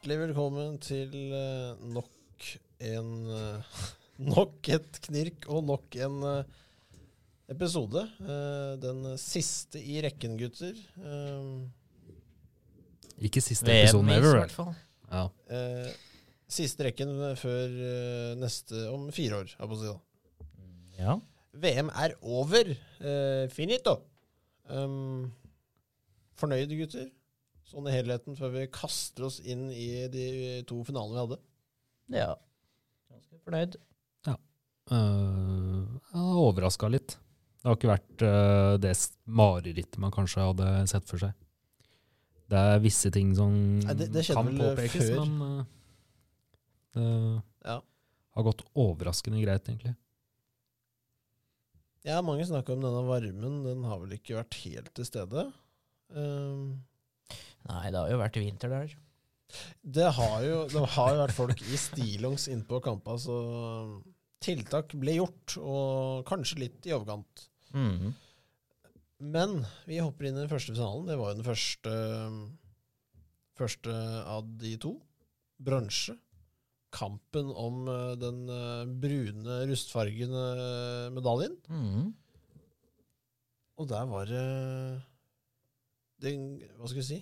Hjertelig velkommen til eh, nok en eh, Nok et knirk og nok en eh, episode. Eh, den siste i rekken, gutter. Ikke siste episode, episoden ever, i hvert fall. Ja. eh, siste rekken før neste om fire år, jeg på å si. da. Ja. VM er over. Eh, finito. Fornøyd, gutter? Sånn i helheten før vi kaster oss inn i de to finalene vi hadde. ja. Ganske fornøyd. Uh, jeg er overraska litt. Det har ikke vært uh, det marerittet man kanskje hadde sett for seg. Det er visse ting som Nei, det- det kan påpekes, før. men uh, det Ja. har gått overraskende greit, egentlig. Ja, mange snakker om denne varmen. Den har vel ikke vært helt til stede. Um, Nei, det har jo vært vinter der. det, har jo, det har jo vært folk i stillongs innpå kampa, så tiltak ble gjort, og kanskje litt i overkant. Mhm. Men vi hopper inn i den første finalen. Det var jo den første, første av de to. Bransje. Kampen om eh, den eh, brune, rustfargende medaljen. Mhm. Og der var det Hva skal vi si?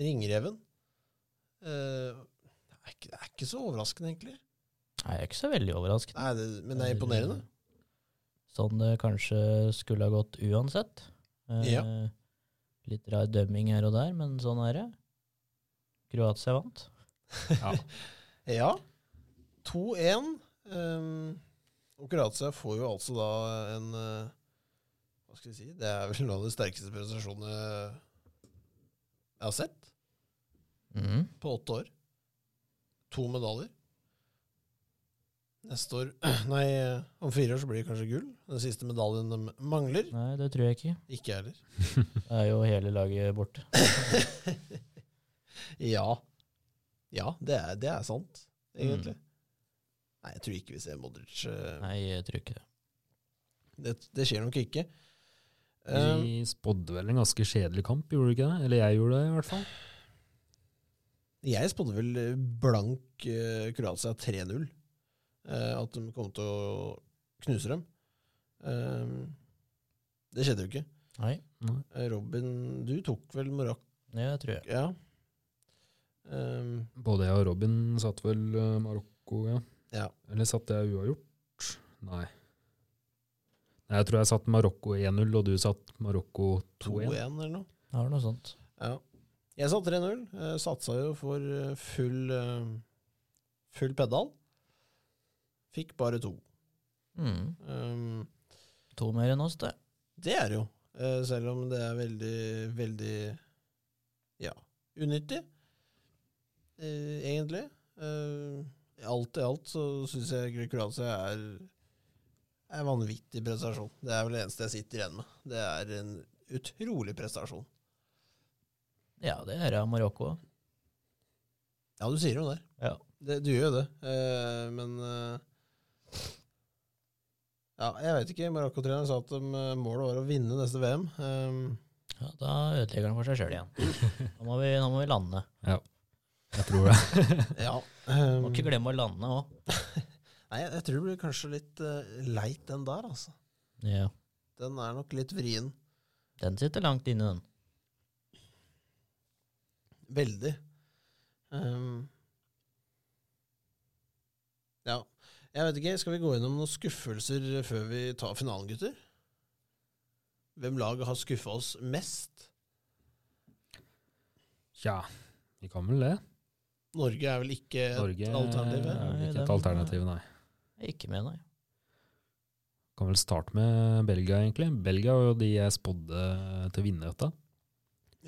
Ringreven. Eh, det, er ikke, det er ikke så overraskende, egentlig. Nei, jeg er ikke så veldig overrasket. Nei, det, men det er imponerende. Sånn det kanskje skulle ha gått uansett. Eh, Ja. Litt rar dømming her og der, men sånn er det. Kroatia vant. Ja. Ja. 2-1. Um, og Kroatia får jo altså da en uh, Hva skal vi si? Det er vel noen av de sterkeste prestasjonene jeg har sett Mhm. på åtte år. To medaljer. Neste år Nei, om fire år så blir det kanskje gull. Den siste medaljen de mangler. Nei, det tror jeg ikke. Ikke heller. Det er jo hele laget borte. Ja. Ja, det er, det er sant, egentlig. Nei, jeg tror ikke vi ser Modric. eh, Nei, jeg tror ikke det. Det, det skjer nok ikke. Um, Vi spådde vel en ganske kjedelig kamp, gjorde du ikke det? Eller jeg gjorde det, i hvert fall. Jeg spådde vel blank uh, Kroatia 3-0. Uh, at de kom til å knuse dem. Uh, det skjedde jo ikke. Nei, Nei. Eh, Robin, du tok vel Marokko? jeg tror jeg. Ja. Um, Både jeg og Robin satt vel eh, Marokko, ja. ja. Eller satt jeg uavgjort? Nei. Nei, Jeg tror jeg satt Marokko 1-0, og du satt Marokko 2-1. 2-1 eller noe. Det var noe sånt. Ja. Jeg satt 3-0. Eh, satsa jo for eh, full, eh, full pedal. Fikk bare to. Mm. Um, To mer enn oss, det. det er det jo. Selv om det er veldig, veldig ja, unyttig, egentlig. Alt i alt så syns jeg Kroatia er en vanvittig prestasjon. Det er vel det eneste jeg sitter igjen med. Det er en utrolig prestasjon. Ja, det er jeg Marokko. Ja, du sier jo det. Ja. det du gjør jo det. Eh, men eh, Ja, jeg vet ikke. Marokko-treneren sa at de, eh, målet var å vinne neste VM. Um, ja, da ødelegger han for seg sjøl igjen. Nå må, vi, nå må vi lande. Jeg tror det. ja. Må Um, ikke glemme å lande òg. nei, jeg tror det blir kanskje litt uh, leit, den der, altså. Ja. Den er nok litt vrien. Den sitter langt inne, den. Veldig. Um, ja. Jeg vet ikke, skal vi gå gjennom noen skuffelser før vi tar finalen, gutter? Hvem lag har skuffa oss mest? Tja, vi kan vel det. Norge er vel ikke et alternativ? Norge er vel ikke et alternativ, nei. Ikke med, nei. Kan vel starte med Belgia, egentlig. Belgia var jo de jeg spådde til å vinne dette.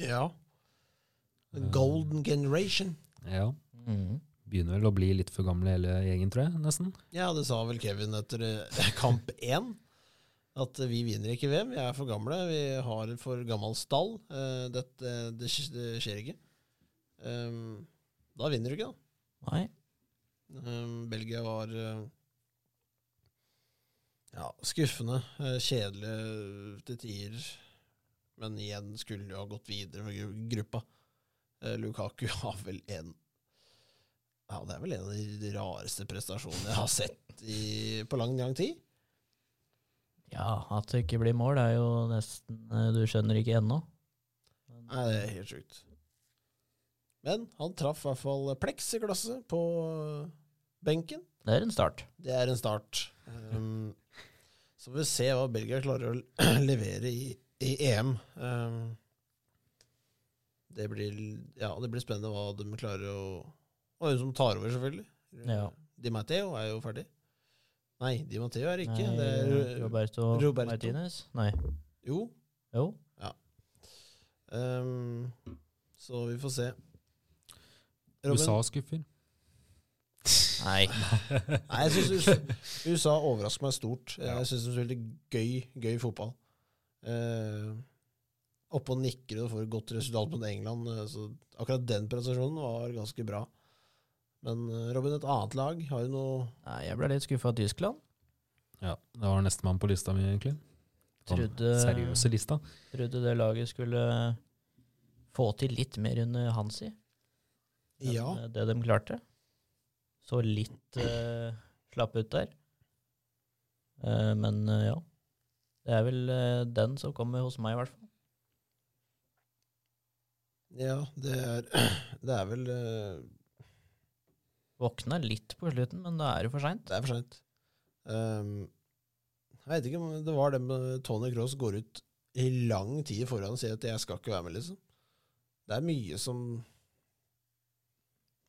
Ja. The Golden Generation. Ja. Mm. Begynner vel å bli litt for gamle hele gjengen, tror jeg, nesten. Ja, det sa vel Kevin etter eh, kamp én. At eh, vi vinner ikke VM. Vi er for gamle. Vi har for gammel stall. Det, Dette, det, det skjer ikke. Um, da vinner du ikke, da. Nei. Um, Belgia var eh, ja, skuffende. eh, Kjedelig til tider. Men igjen skulle jo ha gått videre med gru- gruppa. Eh, Lukaku har vel en Ja, det er vel en av de rareste prestasjonene jeg har sett i, på lang, lang tid. Ja, at det ikke blir mål, er jo nesten eh, Du skjønner ikke ennå. Nei, det er helt sjukt. Men han traff i hvert fall pleks i glasset på benken. Det er en start. Det er en start. Um, så får vi se hva Belgia klarer å levere i, i EM. Um, det, blir, ja, det blir spennende hva de klarer å Og hun som tar over, selvfølgelig. Ja. Di Matteo er jo ferdig. Nei, Di Matteo er ikke. Nei, det er Roberto, Roberto. Martinez? Nei. Jo. Jo. Um, så vi får se. USA skuffer. Nei. Nei, jeg synes USA, overrasker meg stort. Ja. Jeg syns er veldig gøy, gøy fotball. Eh, oppe og nikker og får et godt resultat mot England. eh, Så akkurat den prestasjonen var ganske bra. Men eh, Robin, et annet lag har du noe Nei, jeg ble litt skuffa av Tyskland. Ja, det var nestemann på lista mi, egentlig. Sånn Trodde, seriøse lista. trodde det laget skulle få til litt mer under Hansi enn Ja, eh, det de klarte. Så litt uh, slapp ut der. Uh, men uh, ja. Det er vel den som kommer hos meg, i hvert fall. Ja det, er, det er vel uh, Våkna litt på slutten, men da er det for seint. Det er for seint. Um, jeg vet ikke om det var det med Tony Cross går ut i lang tid foran og sier at 'jeg skal ikke være med', liksom. Det er mye som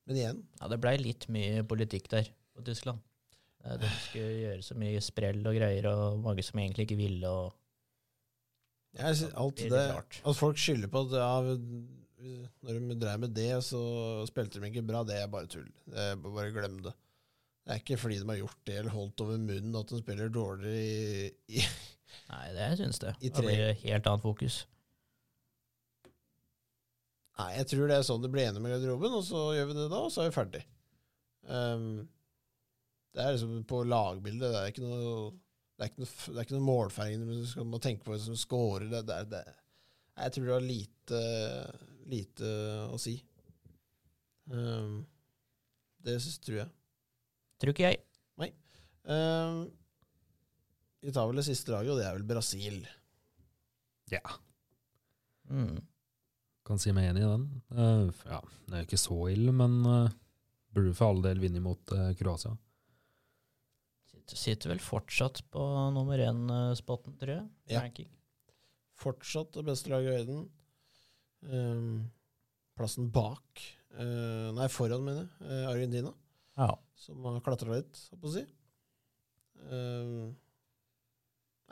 Men igjen, Ja, det blei litt mye politikk der på Tyskland. Eh, De skulle gjøre så mye sprell og greier, og mange som egentlig ikke ville. og jeg, synes alt Det det. At folk skylder på at ja, når de drev med det, så spilte de ikke bra, det er bare tull. Det er bare glem det. Det er ikke fordi de har gjort det eller holdt over munnen at de spiller dårligere i, i Nei, det syns det. I Da blir det helt annet fokus. Nei, jeg tror det er sånn det blir enig med garderoben, og så gjør vi det da, og så er vi ferdig. Um, det er liksom på lagbildet, det er ikke noe det er ikke noe, det er ikke noe målfeiring du skal må tenke på som scorer. Det, det, det, jeg tror det har lite, lite å si. Um, det synes, tror jeg. Tror ikke jeg. Um, vi tar vel det siste laget, og det er vel Brasil. Ja, Mm. kan si meg enig i den. Uh, ja, det er jo ikke så ille, men uh, burde for all del vinne mot uh, Kroatia. Sitter, sitter vel fortsatt på nummer én-spotten, tror jeg. Ja. Ranking. Fortsatt det beste laget i verden. Um, plassen bak uh, Nei, foran, mener jeg. eh, Argentina, Ja. som har klatra litt, holdt på å si. Um,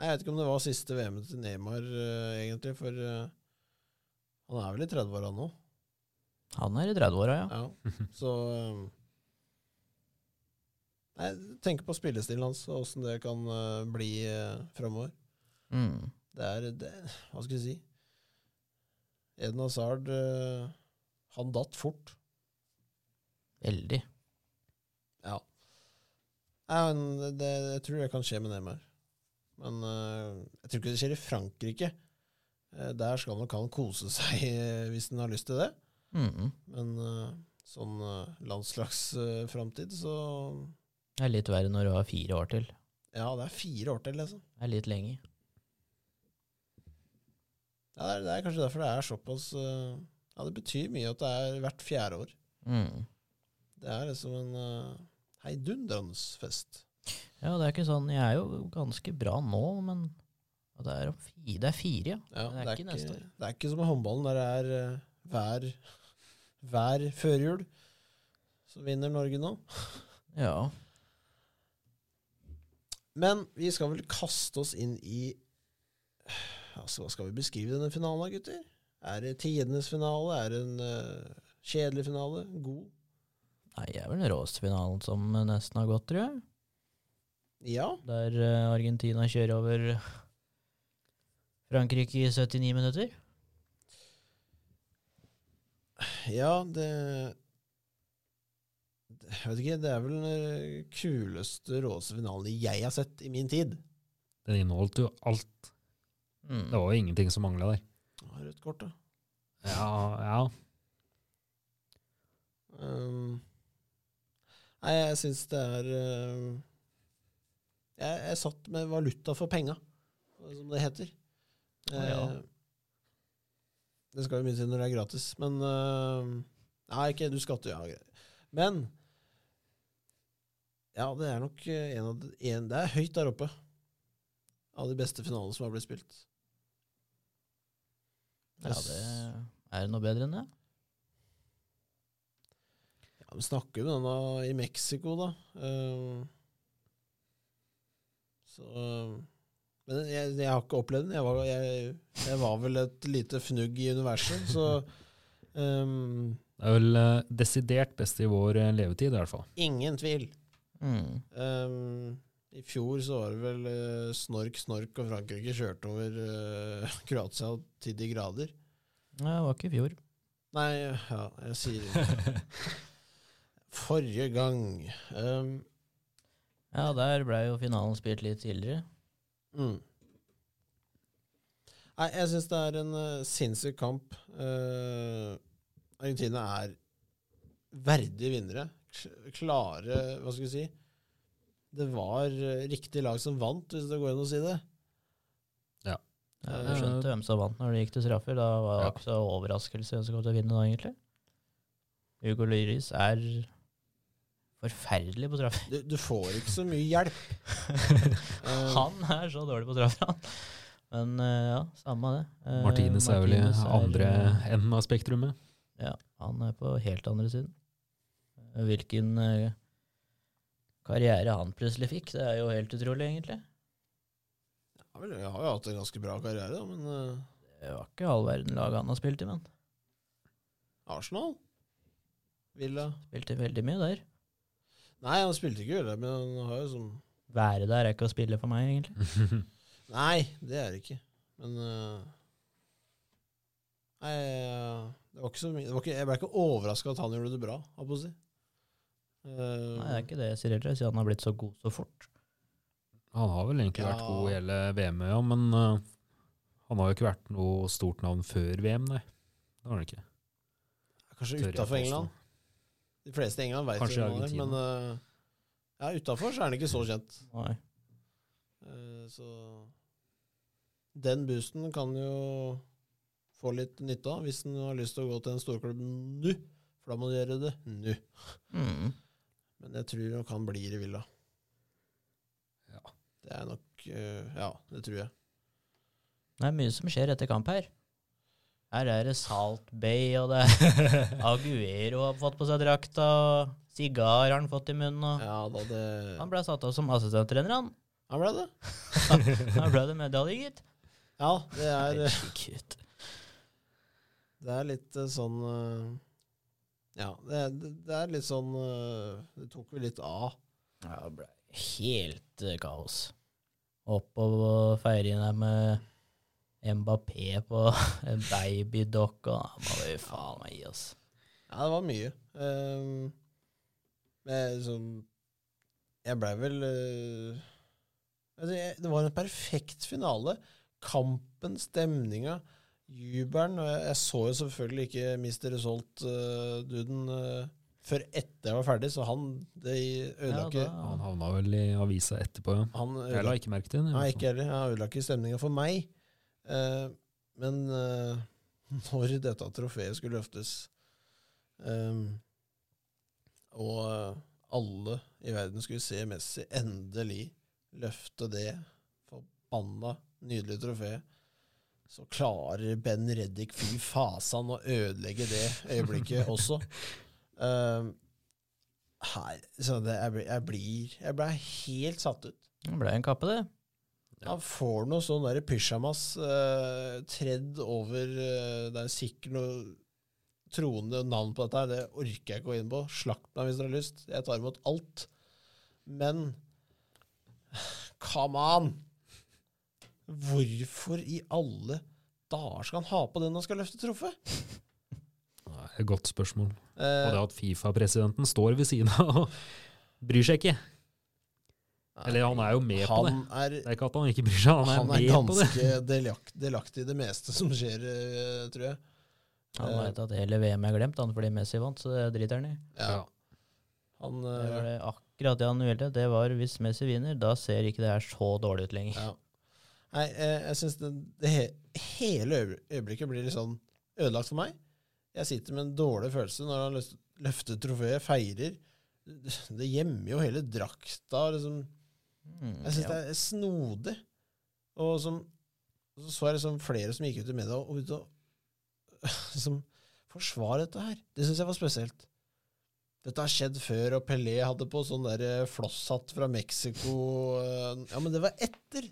jeg vet ikke om det var siste VM-et til Neymar, uh, egentlig, for uh, han er vel i 30-åra nå. Han er i 30-åra, ja. Ja. Så um, Jeg tenk på spillestilen hans, og åssen det kan uh, bli uh, framover. Mm. Det er det, Hva skal jeg si? Eden Hazard eh, Han datt fort. Veldig. Ja. Men det, jeg tror det kan skje med Neymar. Men eh, jeg tror ikke det skjer i Frankrike. Eh, der skal nok han kose seg hvis han har lyst til det. Mm. Men eh, sånn landslagsframtid, så Det er litt verre når du har fire år til. Ja, det er fire år til, liksom. Det er litt lenge. Ja, det, er, det er kanskje derfor det er såpass uh, Ja, det betyr mye at det er hvert fjerde år. Mm. Det er liksom en uh, heidundrende fest. Ja, det er ikke sånn Jeg er jo ganske bra nå, men det, er, om fi- det er fire, ja. Ja, Men det er ikke neste år. Det er ikke som med håndballen, der det er uh, hver, hver førjul. Så vinner Norge nå. Ja. Men vi skal vel kaste oss inn i Altså, Hva skal vi beskrive denne finalen da, gutter? Er det tidenes finale? Er det en uh, kjedelig finale? God? Nei, det er vel den råeste finalen som nesten har gått, tror jeg. Ja. Der uh, Argentina kjører over Frankrike i 79 minutter. Ja, det Jeg vet ikke, det er vel den eh, kuleste, råeste finalen jeg har sett i min tid. Den inneholdt jo alt. Mm. Det var jo ingenting som mangla der. Rødt kort, da. Ja, ja. Um, nei, jeg syns det er uh, jeg, jeg, satt med valuta for penga, som det heter. Ah, ja. uh, det skal jo mye til når det er gratis, men uh, Nei, ikke du skatter, ja. Men ja, det er nok en av de, en, Det er høyt der oppe av de beste finalene som har blitt spilt. Ja, det er det noe bedre enn det. Ja, Vi snakker jo denne i Mexico, da. Eh, så Men jeg, jeg har ikke opplevd den. Jeg var, jeg, jeg var vel et lite fnugg i universet, så um, Det er vel eh, desidert best i vår eh, levetid, i hvert fall. ingen tvil. Mm. Ehm, I fjor så var det vel uh, snork, snork, og Frankrike kjørte over uh, Kroatia til de grader. Nei, det var ikke i fjor. Nei, ja, jeg sier Forrige gang um, Ja, der ble jo finalen spilt litt tidligere. Mm. Nei, jeg syns det er en uh, sinnssyk kamp. Uh, Argentina er verdige vinnere. Klare Hva skal vi si? Det var eh, riktig lag som vant, hvis det går an å si det. Ja, Du skjønte hvem som vant når det gikk til straffer. Da var det Ja. ikke så overraskelse hvem som kom til å vinne da, egentlig. Hugo Lyris er forferdelig på straffer. Du, du får ikke så mye hjelp. Eh, Han er så dårlig på straffer, han. Men eh, ja, samme det. Eh, Martinez er vel i andre enden av spektrumet. Ja, han er på helt andre siden. Hvilken karriere han plutselig fikk, det er jo helt utrolig, egentlig. ja, vel, jeg har jo hatt en ganske bra karriere, da, men uh... Det var ikke all verden lag han har spilt i, men Arsenal? Villa? spilte veldig mye der. Nei, han spilte ikke det, men han har jo sånn Være der er ikke å spille for meg, egentlig. Nei, det er det ikke. Men uh... Nei, øh, det var ikke så mye Jeg ble ikke overraska at han gjorde det bra, holdt på å si. Eh, Nei, det er ikke det jeg sier heller, siden han har blitt så god så fort. Han har vel egentlig vært god i hele VM, ja, men uh, han har jo ikke vært noe stort navn før VM, nei. Det har han ikke. kanskje utafor. England. De fleste i England veit hvem han er, men uh, ja, utafor er han ikke så kjent. Nei. Uh, så den boosten kan jo få litt nytte av hvis han har lyst til å gå til en storklubb nå. For da må du gjøre det nå. Mm. Men jeg tror nok han blir i Villa. Ja. Det er nok øh, Ja, det tror jeg. Det er mye som skjer etter kamp her. Her er det Salt Bay, og det er Aguero har fått på seg drakta, og sigar har han fått i munnen, og Ja da, det Han ble satt av som assistenttrener, han. Han ble det. han ble det medalje, gitt. Ja, det er, det er litt eh, sånn øh, Ja, det, det, er litt sånn øh, Det tok vel litt av. Ja, det ble helt kaos Oppå og feire inn der med Mbappé på en babydokk, og må vi faen meg gi oss. Ja, det var mye. Um, men liksom Jeg blei vel uh, altså, jeg, Det var en perfekt finale. Kampen, stemninga, jubelen. Og jeg, jeg så jo selvfølgelig ikke Mr. Result-duden før etter jeg var ferdig, så han det ødela Ja, ikke Han havna vel i avisa etterpå, ja. Han Jeg la ikke merke til det. Nei, ikke heller. Han ødela ikke stemninga for meg. Uh, men eh, når dette trofeet skulle løftes, um, og eh, alle i verden skulle se Messi endelig løfte det forbanna nydelige trofeet, så klarer Ben Reddik fy fasan å ødelegge det øyeblikket også. Eh, her, så det, jeg, blir, jeg blir Jeg ble helt satt ut. Det ble en kappe, det. Han får noe sånn der pysjamas uh, tredd over uh, Det er sikkert noe troende navn på dette, her, det orker jeg ikke gå inn på. Slakt meg hvis dere har lyst. Jeg tar imot alt. Men come on! Hvorfor i alle dager skal han ha på den han skal løfte trofé? Det er et godt spørsmål. Og Eh, det at Fifa-presidenten står ved siden av og bryr seg ikke. Eller han er jo med på det. er, Det er ikke at han ikke bryr seg, han er, han er med på det. ganske delaktig i det meste som skjer, eh, tror jeg. Han Eh. veit at hele VM er glemt, han fordi Messi vant, så det driter han i. Ja. Han Det eh, var det akkurat det han ville. Det var hvis Messi vinner, da ser ikke det her så dårlig ut lenger. Ja. Nei, eh, jeg syns det, det he, hele øyeblikket blir litt sånn ødelagt for meg. Jeg sitter med en dårlig følelse når han løfter trofeet, feirer. Det, gjemmer jo hele drakta. Liksom. Mm, Jeg syns det er snodig. Og som, så så jeg liksom flere som gikk ut i media og og, liksom, forsvare dette her. Det syns jeg var spesielt. Dette har skjedd før, og Pelé hadde på sånn der eh, flosshatt fra Mexico. eh, Ja, men det var etter.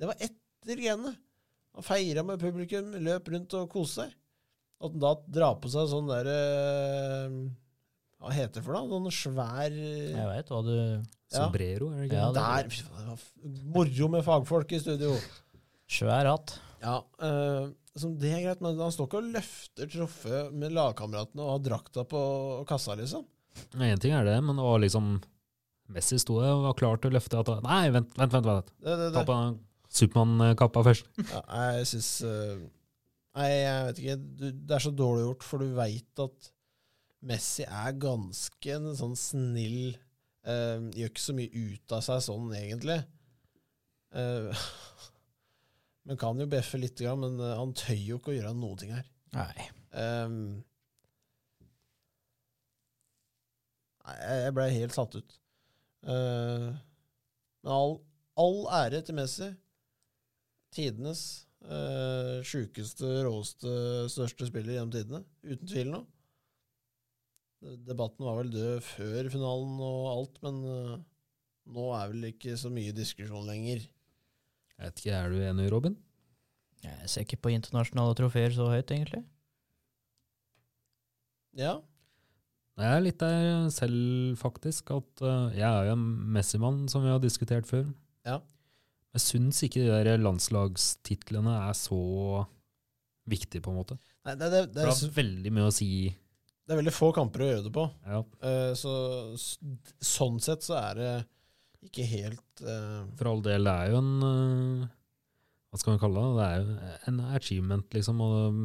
Det var etter genet. Han feira med publikum, løp rundt og koste seg. At han da drar på seg sånn der eh, Hva heter det for noe? Sånn svær eh, Jeg veit hva du Ja. Er det ikke Ja, det? det- Der! det Moro med fagfolk i studio. Svær hatt. Ja, eh, som det er greit, men han står ikke og løfter troffe med lagkameratene og har drakta på kassa, liksom. Én ting er det, men det var liksom Messi sto der og var klar til å løfte at Nei, vent, vent, vent. vent. Det, det, Ta på den Supermann-kappa først. Ja, jeg syns eh, Nei, jeg vet ikke. Det er så dårlig gjort, for du veit at Messi er ganske en sånn snill Uh, Gjør ikke så mye ut av seg sånn, egentlig. Uh, men kan jo bjeffe lite grann, men han tør jo ikke å gjøre noe ting her. Nei. Um, jeg ble helt satt ut. Uh, men all, all ære til Messi. Tidenes eh, sjukeste, råeste, største spiller gjennom tidene. Uten tvil nå. Debatten var vel død før finalen og alt, men eh, nå er vel ikke så mye diskusjon lenger. Jeg vet ikke, Er du enig, Robin? Jeg ser ikke på internasjonale trofeer så høyt, egentlig. Ja, Jeg er litt der selv, faktisk. At uh, jeg er jo en Messi-mann, som vi har diskutert før. Ja. Jeg syns ikke de der landslagstitlene er så viktige, på en måte. Nei, det, det, det, det er, har veldig mye å si. det er veldig få kamper å gjøre det på. Ja. Uh, så sånn sett så er det ikke helt uh... For all del, det er jo en uh, Hva skal man kalle det? Det er jo en achievement, liksom. Og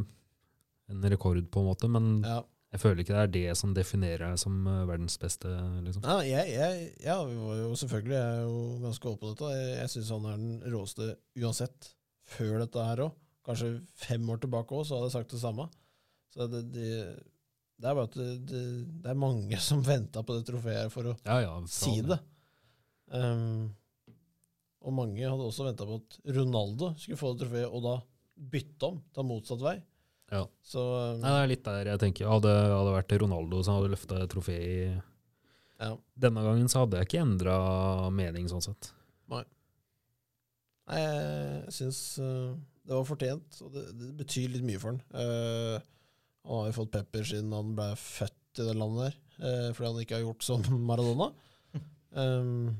en rekord, på en måte. Men Ja. Jeg føler ikke det er det som definerer deg som eh, verdens beste, liksom. Ja, jeg, jeg, ja, vi var jo selvfølgelig jeg er jo ganske åpen på dette. Jeg, jeg syns han er den råeste uansett. Før dette her òg. Kanskje fem år tilbake òg, så hadde jeg sagt det samme. Så det, det, det er bare at det, det, det er mange som venta på det trofeet for å Ja, ja, si det. Um, og mange hadde også venta på at Ronaldo skulle få det trofeet, og da bytte om, ta motsatt vei. Ja. Så um, Nei, det er litt der jeg tenker. Hadde det vært Ronaldo som hadde løfta trofé i ja. denne gangen, så hadde jeg ikke endra mening, sånn sett. Nei, jeg syns uh, det var fortjent, og det, det betyr litt mye for han. Uh, han har jo fått pepper siden han ble født i det landet der, uh, fordi han ikke har gjort som Maradona. Um,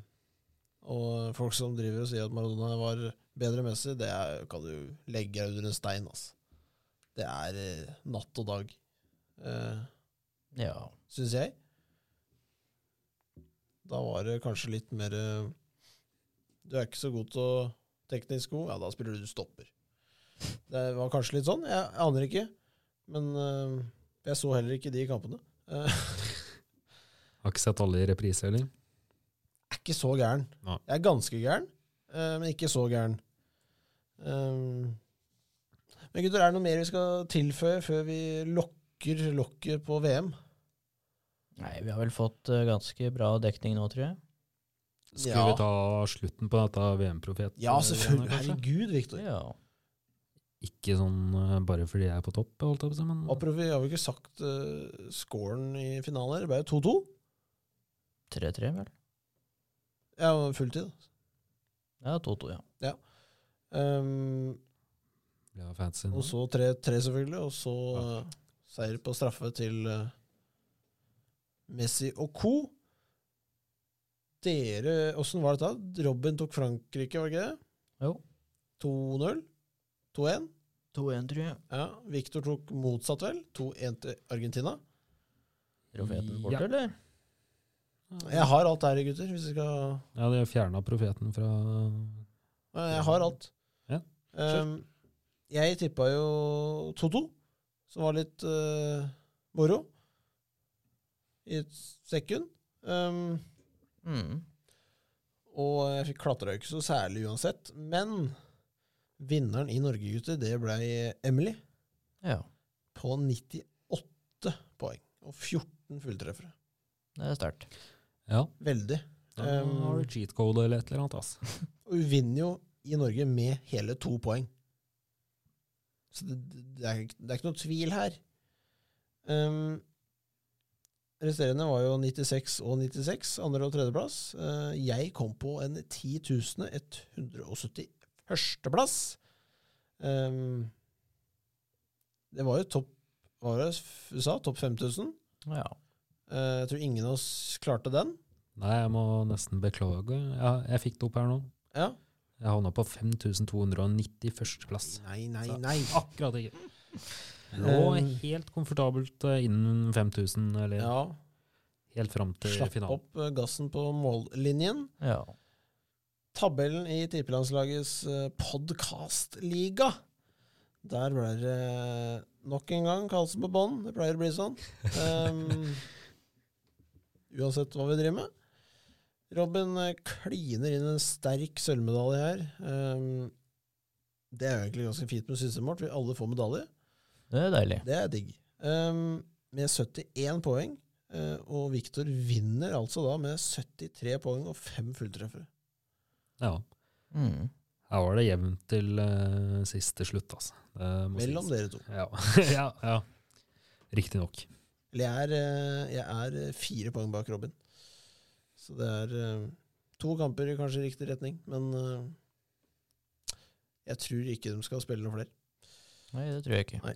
og folk som driver og sier at Maradona var bedre messig Messi, det er, kan du legge under en stein. Altså. Det er uh, natt og dag, uh, Ja. syns jeg. Da var det kanskje litt mer uh, Du er ikke så god til å teknisk god, ja, da spiller du stopper. Det var kanskje litt sånn, jeg aner ikke. Men uh, jeg så heller ikke de kampene. Eh, Har ikke sett alle i reprise, eller? er ikke så gæren. Nei. Jeg er ganske gæren, uh, men ikke så gæren. Um, men gutter, er det noe mer vi skal tilføye før vi lokker lokket på VM? Nei, vi har vel fått eh, ganske bra dekning nå, tror jeg. Skulle Ja. vi ta slutten på dette VM-profet? Ja, selvfølgelig. Herregud, Viktor. Ja. Ikke sånn eh, bare fordi jeg er på topp, holdt jeg på å si, men Apropos, vi har jo ikke sagt uh, scoren i finalen her. Det ble jo 2-2. 3-3, vel? Ja, fulltid. Ja, 2-2, ja. Um, ja, fancy. Og så 3-3, selvfølgelig. Og så eh, seier på straffe til eh, Messi og co. Dere Åssen var dette? Robin tok Frankrike, var det ikke det? Jo. 2-0? 2-1? 2-1, tror jeg. Ja. Victor tok motsatt, vel? 2-1 til Argentina. Profeten Ja. eller? Jeg har alt her, gutter. Hvis vi skal Ja, de har fjerna profeten fra Jeg har alt. Ja, Um, jeg tippa jo 2-2, som var litt uh, moro. I et sekund. Um, Mm. og jeg fikk klatra jo ikke så særlig uansett. Men vinneren i Norge, gutter, det blei Emily Ja, på 98 poeng. Og 14 fulltreffere. det er sterkt. Ja, Veldig. da Um, har du cheat code eller et eller annet. ass. Og hun vinner jo i Norge med hele to poeng. Så det, det, er, det er ikke noe tvil her. Um, resterende var jo 96 og 96, andre- og tredjeplass. Uh, jeg kom på en 10 171. plass. Um, det var jo topp Hva var det du sa? Topp 5000? Ja. Uh, jeg tror ingen av oss klarte den. Nei, jeg må nesten beklage. Ja, jeg fikk det opp her nå. Ja. Jeg havna på 5291. plass. Nei, nei, Så- nei. Akkurat ikke. Lå helt komfortabelt eh, innen 5000, eller Ja. helt fram til Slapp finalen. opp eh, gassen på mållinjen. ja. Tabellen i tippelandslagets podkastliga. Der ble det nok en gang Karlsen på bånn. Det pleier å bli sånn. Um, uansett hva vi driver med. Robin eh, kliner inn en sterk sølvmedalje her. Um, det er jo egentlig ganske fint med systemet vårt. Vi alle får medalje. Det er deilig. Det er digg. Um, med 71 poeng. eh, og Viktor vinner altså da med 73 poeng og fem fulltreffere. Ja. Mm. Her var det jevnt til uh, siste slutt, altså. Det må Mellom sies. dere to. Ja, ja. ja. Riktignok. Jeg jeg er fire poeng bak Robin. Så det er eh, to kamper i kanskje riktig retning, men eh, jeg tror ikke de skal spille noe flere. Nei, det tror jeg ikke.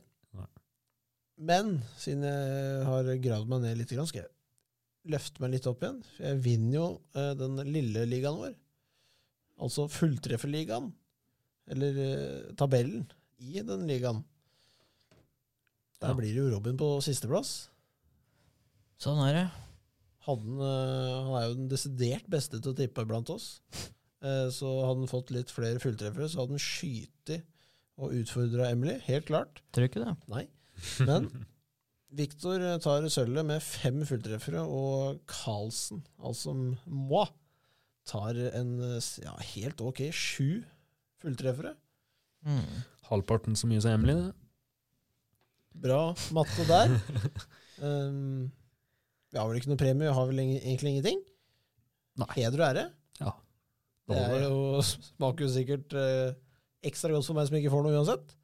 Men siden jeg har gravd meg ned litt, skal jeg løfte meg litt opp igjen. For jeg vinner jo eh, den lille ligaen vår. Altså fulltrefferligaen. Eller tabellen i den ligaen. Der Ja. blir det jo Robin på sisteplass. Sånn er det. Hadde han, eh, han er jo den desidert beste til å tippe blant oss. Eh, Så hadde han fått litt flere fulltreffere, så hadde han skytet og utfordra Emily. Helt klart. Tror ikke det. Nei. Men Viktor eh, tar sølvet med fem fulltreffere, og Carlsen, altså moi, tar en ja, helt ok sju fulltreffere. Mm. Halvparten så mye som Emily, det. Bra matte der. Um, vi har vel ikke noe premie, vi har vel egentlig ingenting. Nei. Heder og ære. Ja. Det er jo, smaker jo sikkert eh, ekstra godt for meg som ikke får noe uansett.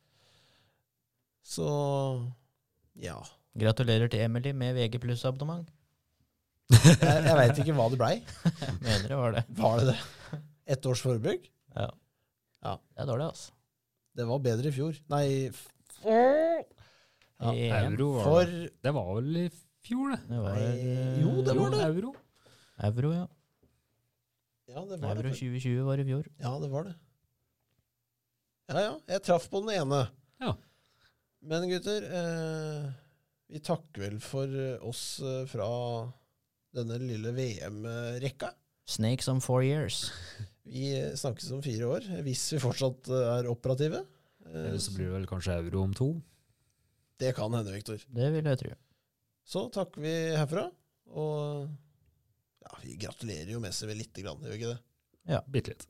Så ja. Gratulerer til Emily med VG pluss-abonnement. Jeg, jeg veit ikke hva det blei. Mener det var det. Var det det? Ett års forbruk? Ja. Ja. Det er dårlig, altså. Det var bedre i fjor. Nei, f- Ja, Euro var for det. Det var vel i fjor, det. Det var, Nei, jo, det var det. Euro. Euro, ja. Ja, det var Euro det. 2020 var i fjor. Ja, det var det. Ja, ja. Jeg traff på den ene. Ja. Men gutter, eh, vi takker vel for eh, oss eh, fra denne lille VM-rekka. Snakes on four years. Vi eh, snakkes om fire år, hvis vi fortsatt er operative. Eh, Eller så blir det vel kanskje euro om to. Det kan hende, Viktor. Det vil jeg tro. Så takker vi herfra. Og ja, vi gratulerer jo Messi med lite grann, gjør vi ikke det? Ja, bitte litt.